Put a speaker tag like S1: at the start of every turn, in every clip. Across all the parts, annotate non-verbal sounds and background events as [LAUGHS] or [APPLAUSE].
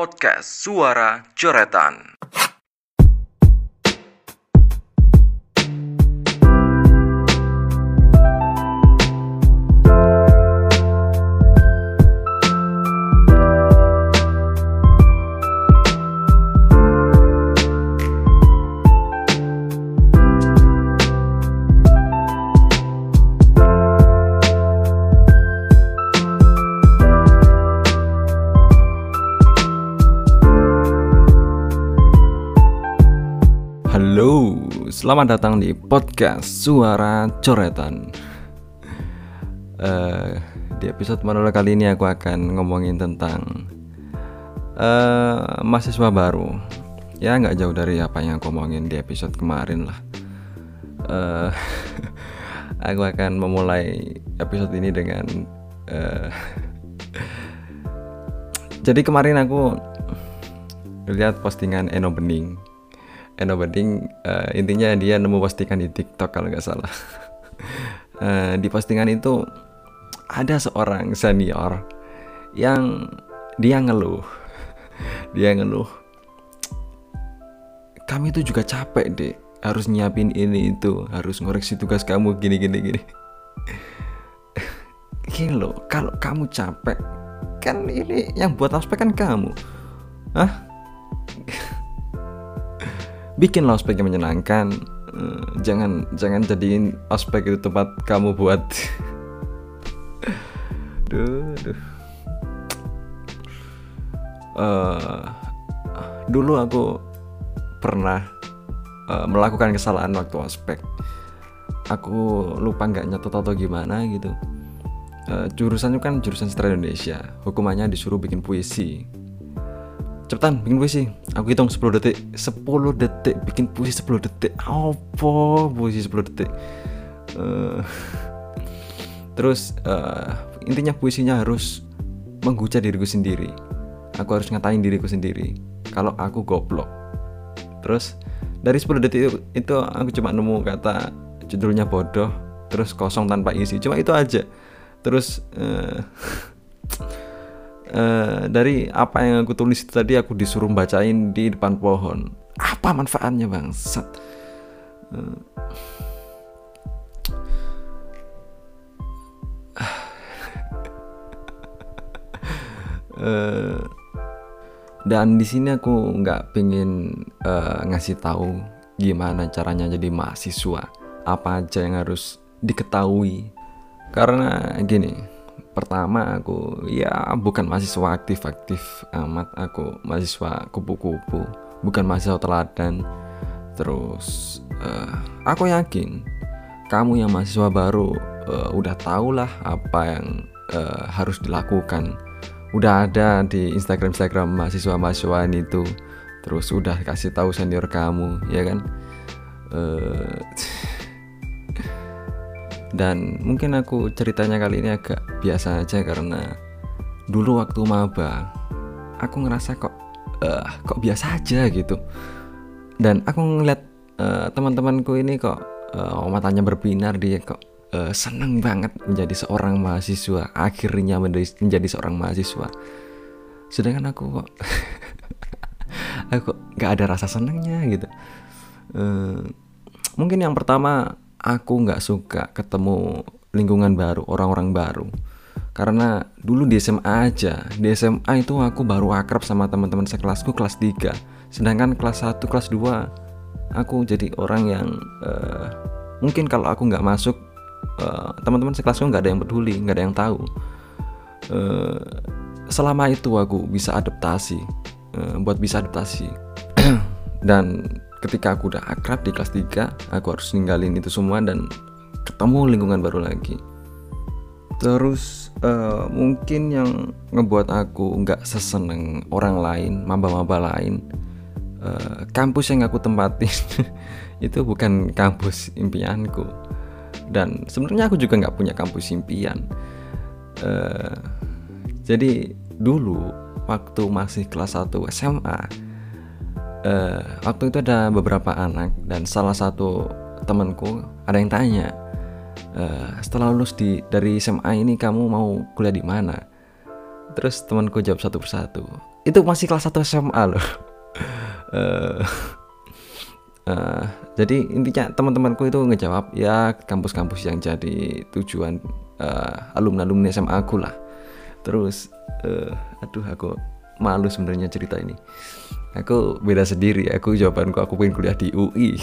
S1: Podcast Suara Coretan.
S2: Selamat datang di podcast Suara Coretan. Eh, di episode menolak kali ini aku akan ngomongin tentang eh, mahasiswa baru. Ya nggak jauh dari apa yang aku ngomongin di episode kemarin lah. Eh, [LAUGHS] aku akan memulai episode ini dengan eh, [LAUGHS] jadi kemarin aku lihat postingan Eno Bening Eno Bening eh, intinya dia nemu postingan di TikTok kalau nggak salah. [LAUGHS] Eh, di postingan itu ada seorang senior yang dia ngeluh, [LAUGHS] dia ngeluh. Kami itu juga capek deh, harus nyiapin ini itu, harus ngoreksi tugas kamu gini gini gini. [LAUGHS] Gini loh, kalau kamu capek, kan ini yang buat aspek kan kamu. Hah? Bikin ospek yang menyenangkan. Eh, jangan jangan jadiin ospek itu tempat kamu buat. [LAUGHS] Duh, duh. Eh, dulu aku pernah eh, melakukan kesalahan waktu ospek. Aku lupa nggak nyatet atau gimana gitu. Eh, jurusannya kan jurusan sastra Indonesia. Hukumannya disuruh bikin puisi cepetan bikin puisi. Aku hitung 10 detik. 10 detik bikin puisi 10 detik. Apa puisi 10 detik? Eh, terus eh, intinya puisinya harus menghujat diriku sendiri. Aku harus ngatain diriku sendiri. Kalau aku goblok. Terus dari 10 detik itu, itu aku cuma nemu kata judulnya bodoh terus kosong tanpa isi. Cuma itu aja. Terus eh, [LAUGHS] eh, dari apa yang aku tulis tadi aku disuruh bacain di depan pohon. Apa manfaatnya bangsat Eh, Eh, dan di sini aku nggak pengen eh, ngasih tahu gimana caranya jadi mahasiswa. Apa aja yang harus diketahui. Karena gini pertama aku ya bukan mahasiswa aktif-aktif amat. Aku mahasiswa kupu-kupu bukan mahasiswa teladan. Terus eh, aku yakin kamu yang mahasiswa baru eh, udah tau lah apa yang eh, harus dilakukan. Udah ada di Instagram Instagram mahasiswa mahasiswaan itu terus udah kasih tahu senior kamu ya kan dan mungkin aku ceritanya kali ini agak biasa aja karena dulu waktu maba aku ngerasa kok eh, kok biasa aja gitu. Dan aku ngeliat eh, teman-temanku ini kok eh, matanya berbinar dia kok eh, seneng banget menjadi seorang mahasiswa akhirnya menjadi, seorang mahasiswa. Sedangkan aku kok [LAUGHS] aku nggak ada rasa senengnya gitu. Eh, mungkin yang pertama aku nggak suka ketemu lingkungan baru orang-orang baru. Karena dulu di SMA aja di SMA itu aku baru akrab sama teman-teman sekelasku kelas 3 sedangkan kelas 1 kelas 2 aku jadi orang yang eh, mungkin kalau aku nggak masuk eh, teman-teman sekelasku nggak ada yang peduli nggak ada yang tahu. Eh, selama itu aku bisa adaptasi eh, buat bisa adaptasi. [CLEARS THROAT] Dan ketika aku udah akrab di kelas 3 aku harus ninggalin itu semua dan ketemu lingkungan baru lagi. Terus eh, mungkin yang ngebuat aku nggak seseneng orang lain maba-maba lain eh, kampus yang aku tempatin [LAUGHS] itu bukan kampus impianku. Dan sebenarnya aku juga nggak punya kampus impian. Eh, jadi dulu waktu masih kelas 1 SMA eh, waktu itu ada beberapa anak dan salah satu temanku ada yang tanya "Eh, setelah lulus di dari SMA ini kamu mau kuliah di mana? Terus temanku jawab satu persatu itu masih kelas 1 SMA loh. Uh, [LAUGHS] uh, jadi intinya teman-temanku itu ngejawab ya kampus-kampus yang jadi tujuan uh, alumni-alumni SMA aku lah. Terus uh, aduh aku malu sebenarnya cerita ini aku beda sendiri aku jawabanku aku pengen kuliah di UI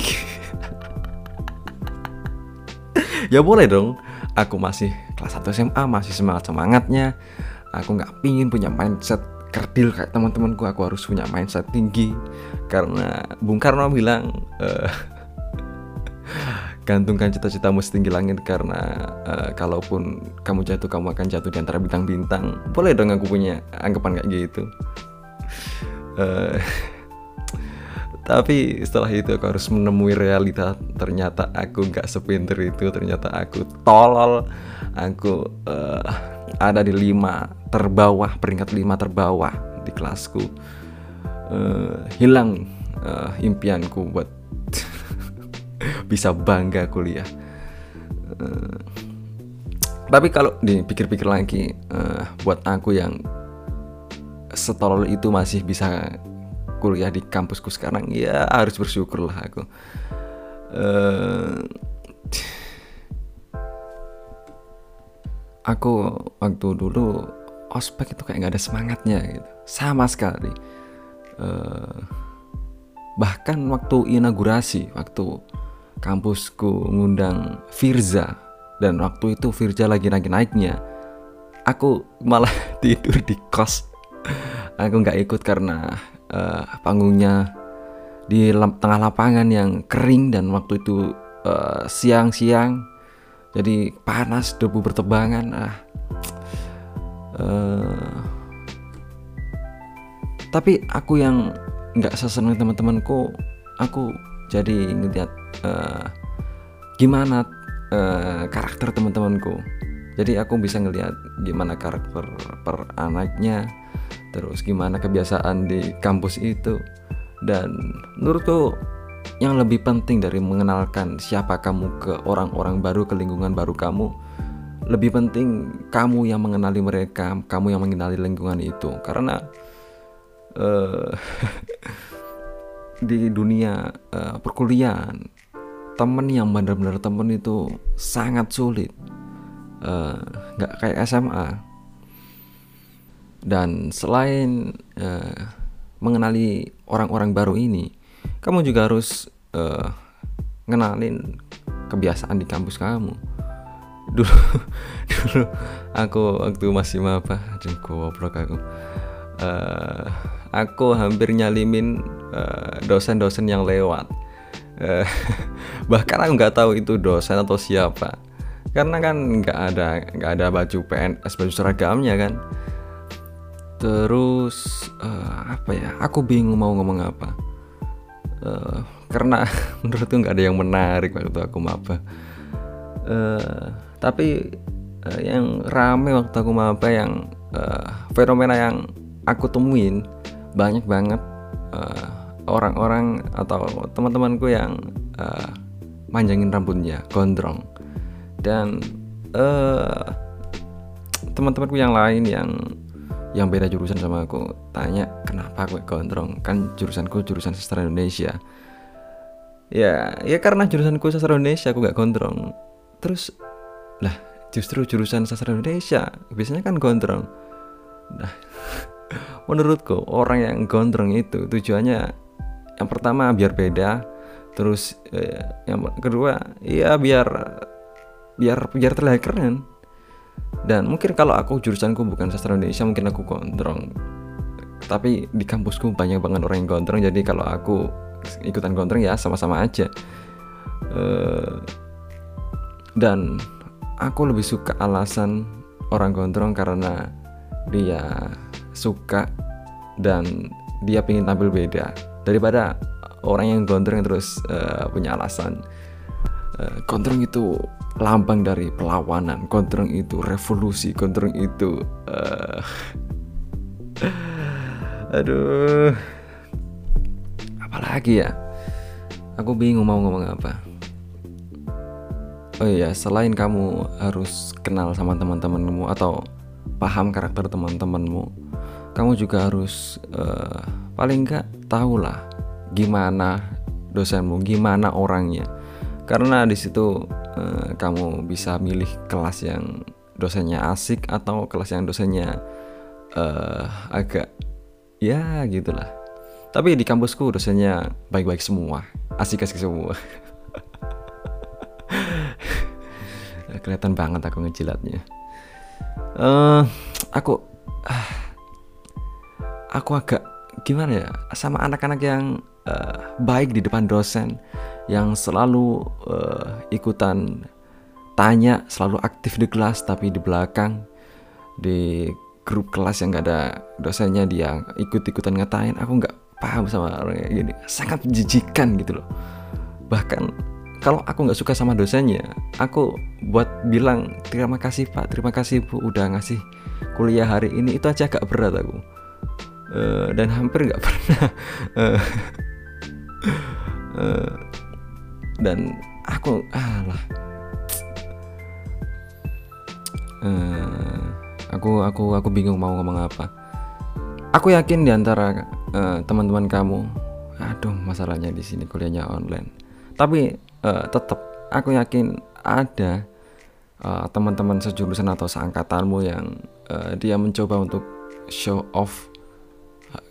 S2: [LAUGHS] ya boleh dong aku masih kelas 1 SMA masih semangat semangatnya. Aku nggak pingin punya mindset kerdil kayak teman-temanku aku harus punya mindset tinggi. Karena Bung Karno bilang uh, [LAUGHS] gantungkan cita-citamu setinggi langit karena uh, kalaupun kamu jatuh kamu akan jatuh di antara bintang-bintang. Boleh dong aku punya anggapan kayak gitu uh, [LAUGHS] tapi setelah itu aku harus menemui realita. Ternyata aku nggak sepinter itu ternyata aku tolol. Aku uh, ada di lima terbawah peringkat lima terbawah di kelasku. Uh, hilang uh, impianku buat [LAUGHS] bisa bangga kuliah. Uh, tapi kalau dipikir-pikir lagi uh, buat aku yang setolol itu masih bisa kuliah di kampusku sekarang ya harus bersyukur lah aku. Uh, aku waktu dulu ospek itu kayak nggak ada semangatnya gitu sama sekali. Uh, bahkan waktu inaugurasi waktu kampusku ngundang Firza dan waktu itu Firza lagi naik naiknya aku malah [LAUGHS] tidur di kos aku nggak ikut karena uh, panggungnya di tengah lapangan yang kering dan waktu itu siang siang-siang. Jadi panas debu bertebangan ah. Uh, tapi aku yang nggak seseneng teman-temanku aku jadi ngeliat uh, gimana uh, karakter teman-temanku. Jadi aku bisa ngeliat gimana karakter per anaknya terus gimana kebiasaan di kampus itu. Dan menurutku yang lebih penting dari mengenalkan siapa kamu ke orang-orang baru ke lingkungan baru kamu lebih penting kamu yang mengenali mereka kamu yang mengenali lingkungan itu. Karena uh, [LAUGHS] di dunia uh, perkuliahan temen yang benar-benar temen itu sangat sulit. Eh, nggak uh, kayak SMA dan selain uh, mengenali orang-orang baru ini kamu juga harus uh, ngenalin kebiasaan di kampus kamu. [LAUGHS] Dulu dulu aku waktu masih maba aduh goblok aku. Uh, aku hampir nyalimin dosen dosen-dosen yang lewat. Uh, [LAUGHS] bahkan aku nggak tahu itu dosen atau siapa. Karena kan nggak ada nggak ada baju PNS baju seragamnya kan terus uh, apa ya? Aku bingung mau ngomong apa. Uh, karena [LAUGHS] menurutku nggak ada yang menarik waktu aku maba. Uh, tapi uh, yang rame waktu aku maba yang uh, fenomena yang aku temuin banyak banget uh, orang-orang atau teman-temanku yang uh, manjangin rambutnya gondrong. Dan uh, teman-temanku yang lain yang yang beda jurusan sama aku tanya kenapa gue gondrong? Kan jurusanku jurusan sastra Indonesia. Ya ya karena jurusanku sastra Indonesia aku gak gondrong. Terus lah justru jurusan sastra Indonesia biasanya kan gondrong. Nah [LAUGHS] menurutku orang yang gondrong itu tujuannya yang pertama biar beda terus eh, yang kedua ya biar biar biar terlihat keren dan mungkin kalau aku jurusanku bukan sastra Indonesia mungkin aku gondrong. Tapi di kampusku banyak banget orang yang gondrong jadi kalau aku ikutan gondrong ya sama-sama aja. Uh, dan aku lebih suka alasan orang gondrong karena dia suka dan dia ingin tampil beda daripada orang yang gondrong terus uh, punya alasan. Uh, gondrong itu lambang dari perlawanan. Gondrong itu revolusi gondrong itu. Uh, aduh. Apalagi ya? Aku bingung mau ngomong apa. Oh iya selain kamu harus kenal sama teman-temanmu atau paham karakter teman-temanmu kamu juga harus uh, paling enggak tahulah gimana dosenmu gimana orangnya. Karena di situ uh, kamu bisa milih kelas yang dosennya asik atau kelas yang dosennya uh, agak ya gitulah. Tapi di kampusku dosennya baik-baik semua asik-asik semua. [LAUGHS] Kelihatan banget aku ngejilatnya. Uh, aku uh, aku agak gimana ya sama anak-anak yang uh, baik di depan dosen yang selalu uh, ikutan tanya selalu aktif di kelas tapi di belakang di grup kelas yang gak ada dosennya dia ikut-ikutan ngatain aku nggak paham sama orang kayak gini. Sangat menjijikan gitu loh. Bahkan kalau aku nggak suka sama dosennya aku buat bilang terima kasih pak. Terima kasih bu udah ngasih kuliah hari ini. Itu aja agak berat aku. Uh, dan hampir nggak [LAUGHS] pernah uh, uh, dan aku alah. Uh, aku aku aku bingung mau ngomong apa. Aku yakin di antara uh, teman-teman kamu aduh masalahnya di sini kuliahnya online. Tapi uh, tetap aku yakin ada uh, teman-teman sejurusan atau seangkatanmu yang uh, dia mencoba untuk show off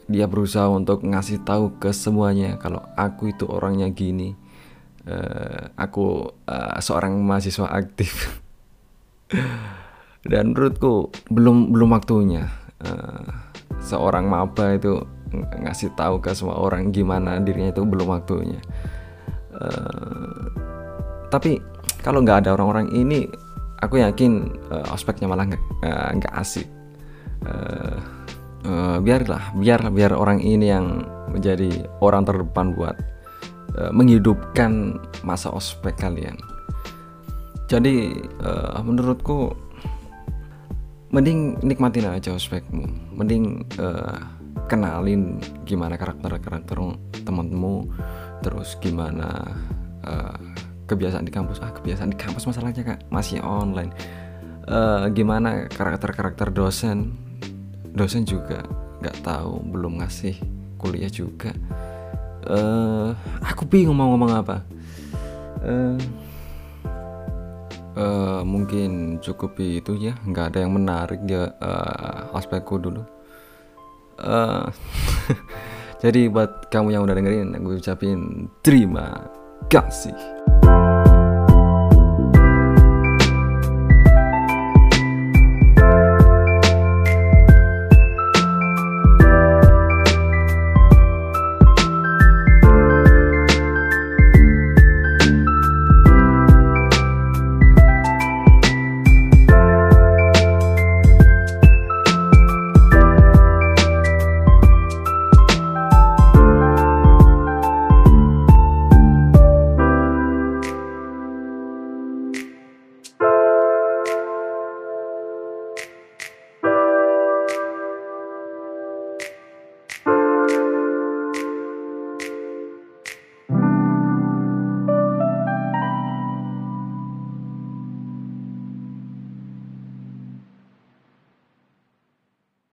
S2: dia berusaha untuk ngasih tahu ke semuanya kalau aku itu orangnya gini. Uh, aku uh, seorang mahasiswa aktif. [LAUGHS] Dan menurutku belum belum waktunya. Uh, seorang maba itu ngasih tahu ke semua orang gimana dirinya itu belum waktunya. Uh, tapi kalau nggak ada orang-orang ini aku yakin uh, ospeknya malah nggak uh, asik. Uh, uh, biarlah biar biar orang ini yang menjadi orang terdepan buat uh, menghidupkan masa ospek kalian. Jadi uh, menurutku mending nikmatin aja ospekmu. Mending uh, kenalin gimana karakter karakter temanmu terus gimana uh, kebiasaan di kampus. Ah kebiasaan di kampus masalahnya kak. Masih online. Uh, gimana karakter karakter dosen dosen juga nggak tahu belum ngasih kuliah juga. Uh, aku bingung mau ngomong apa. Uh, uh, mungkin cukup itu ya nggak ada yang menarik dia uh, aspekku dulu. Uh, [LAUGHS] jadi buat kamu yang udah dengerin gue ucapin terima kasih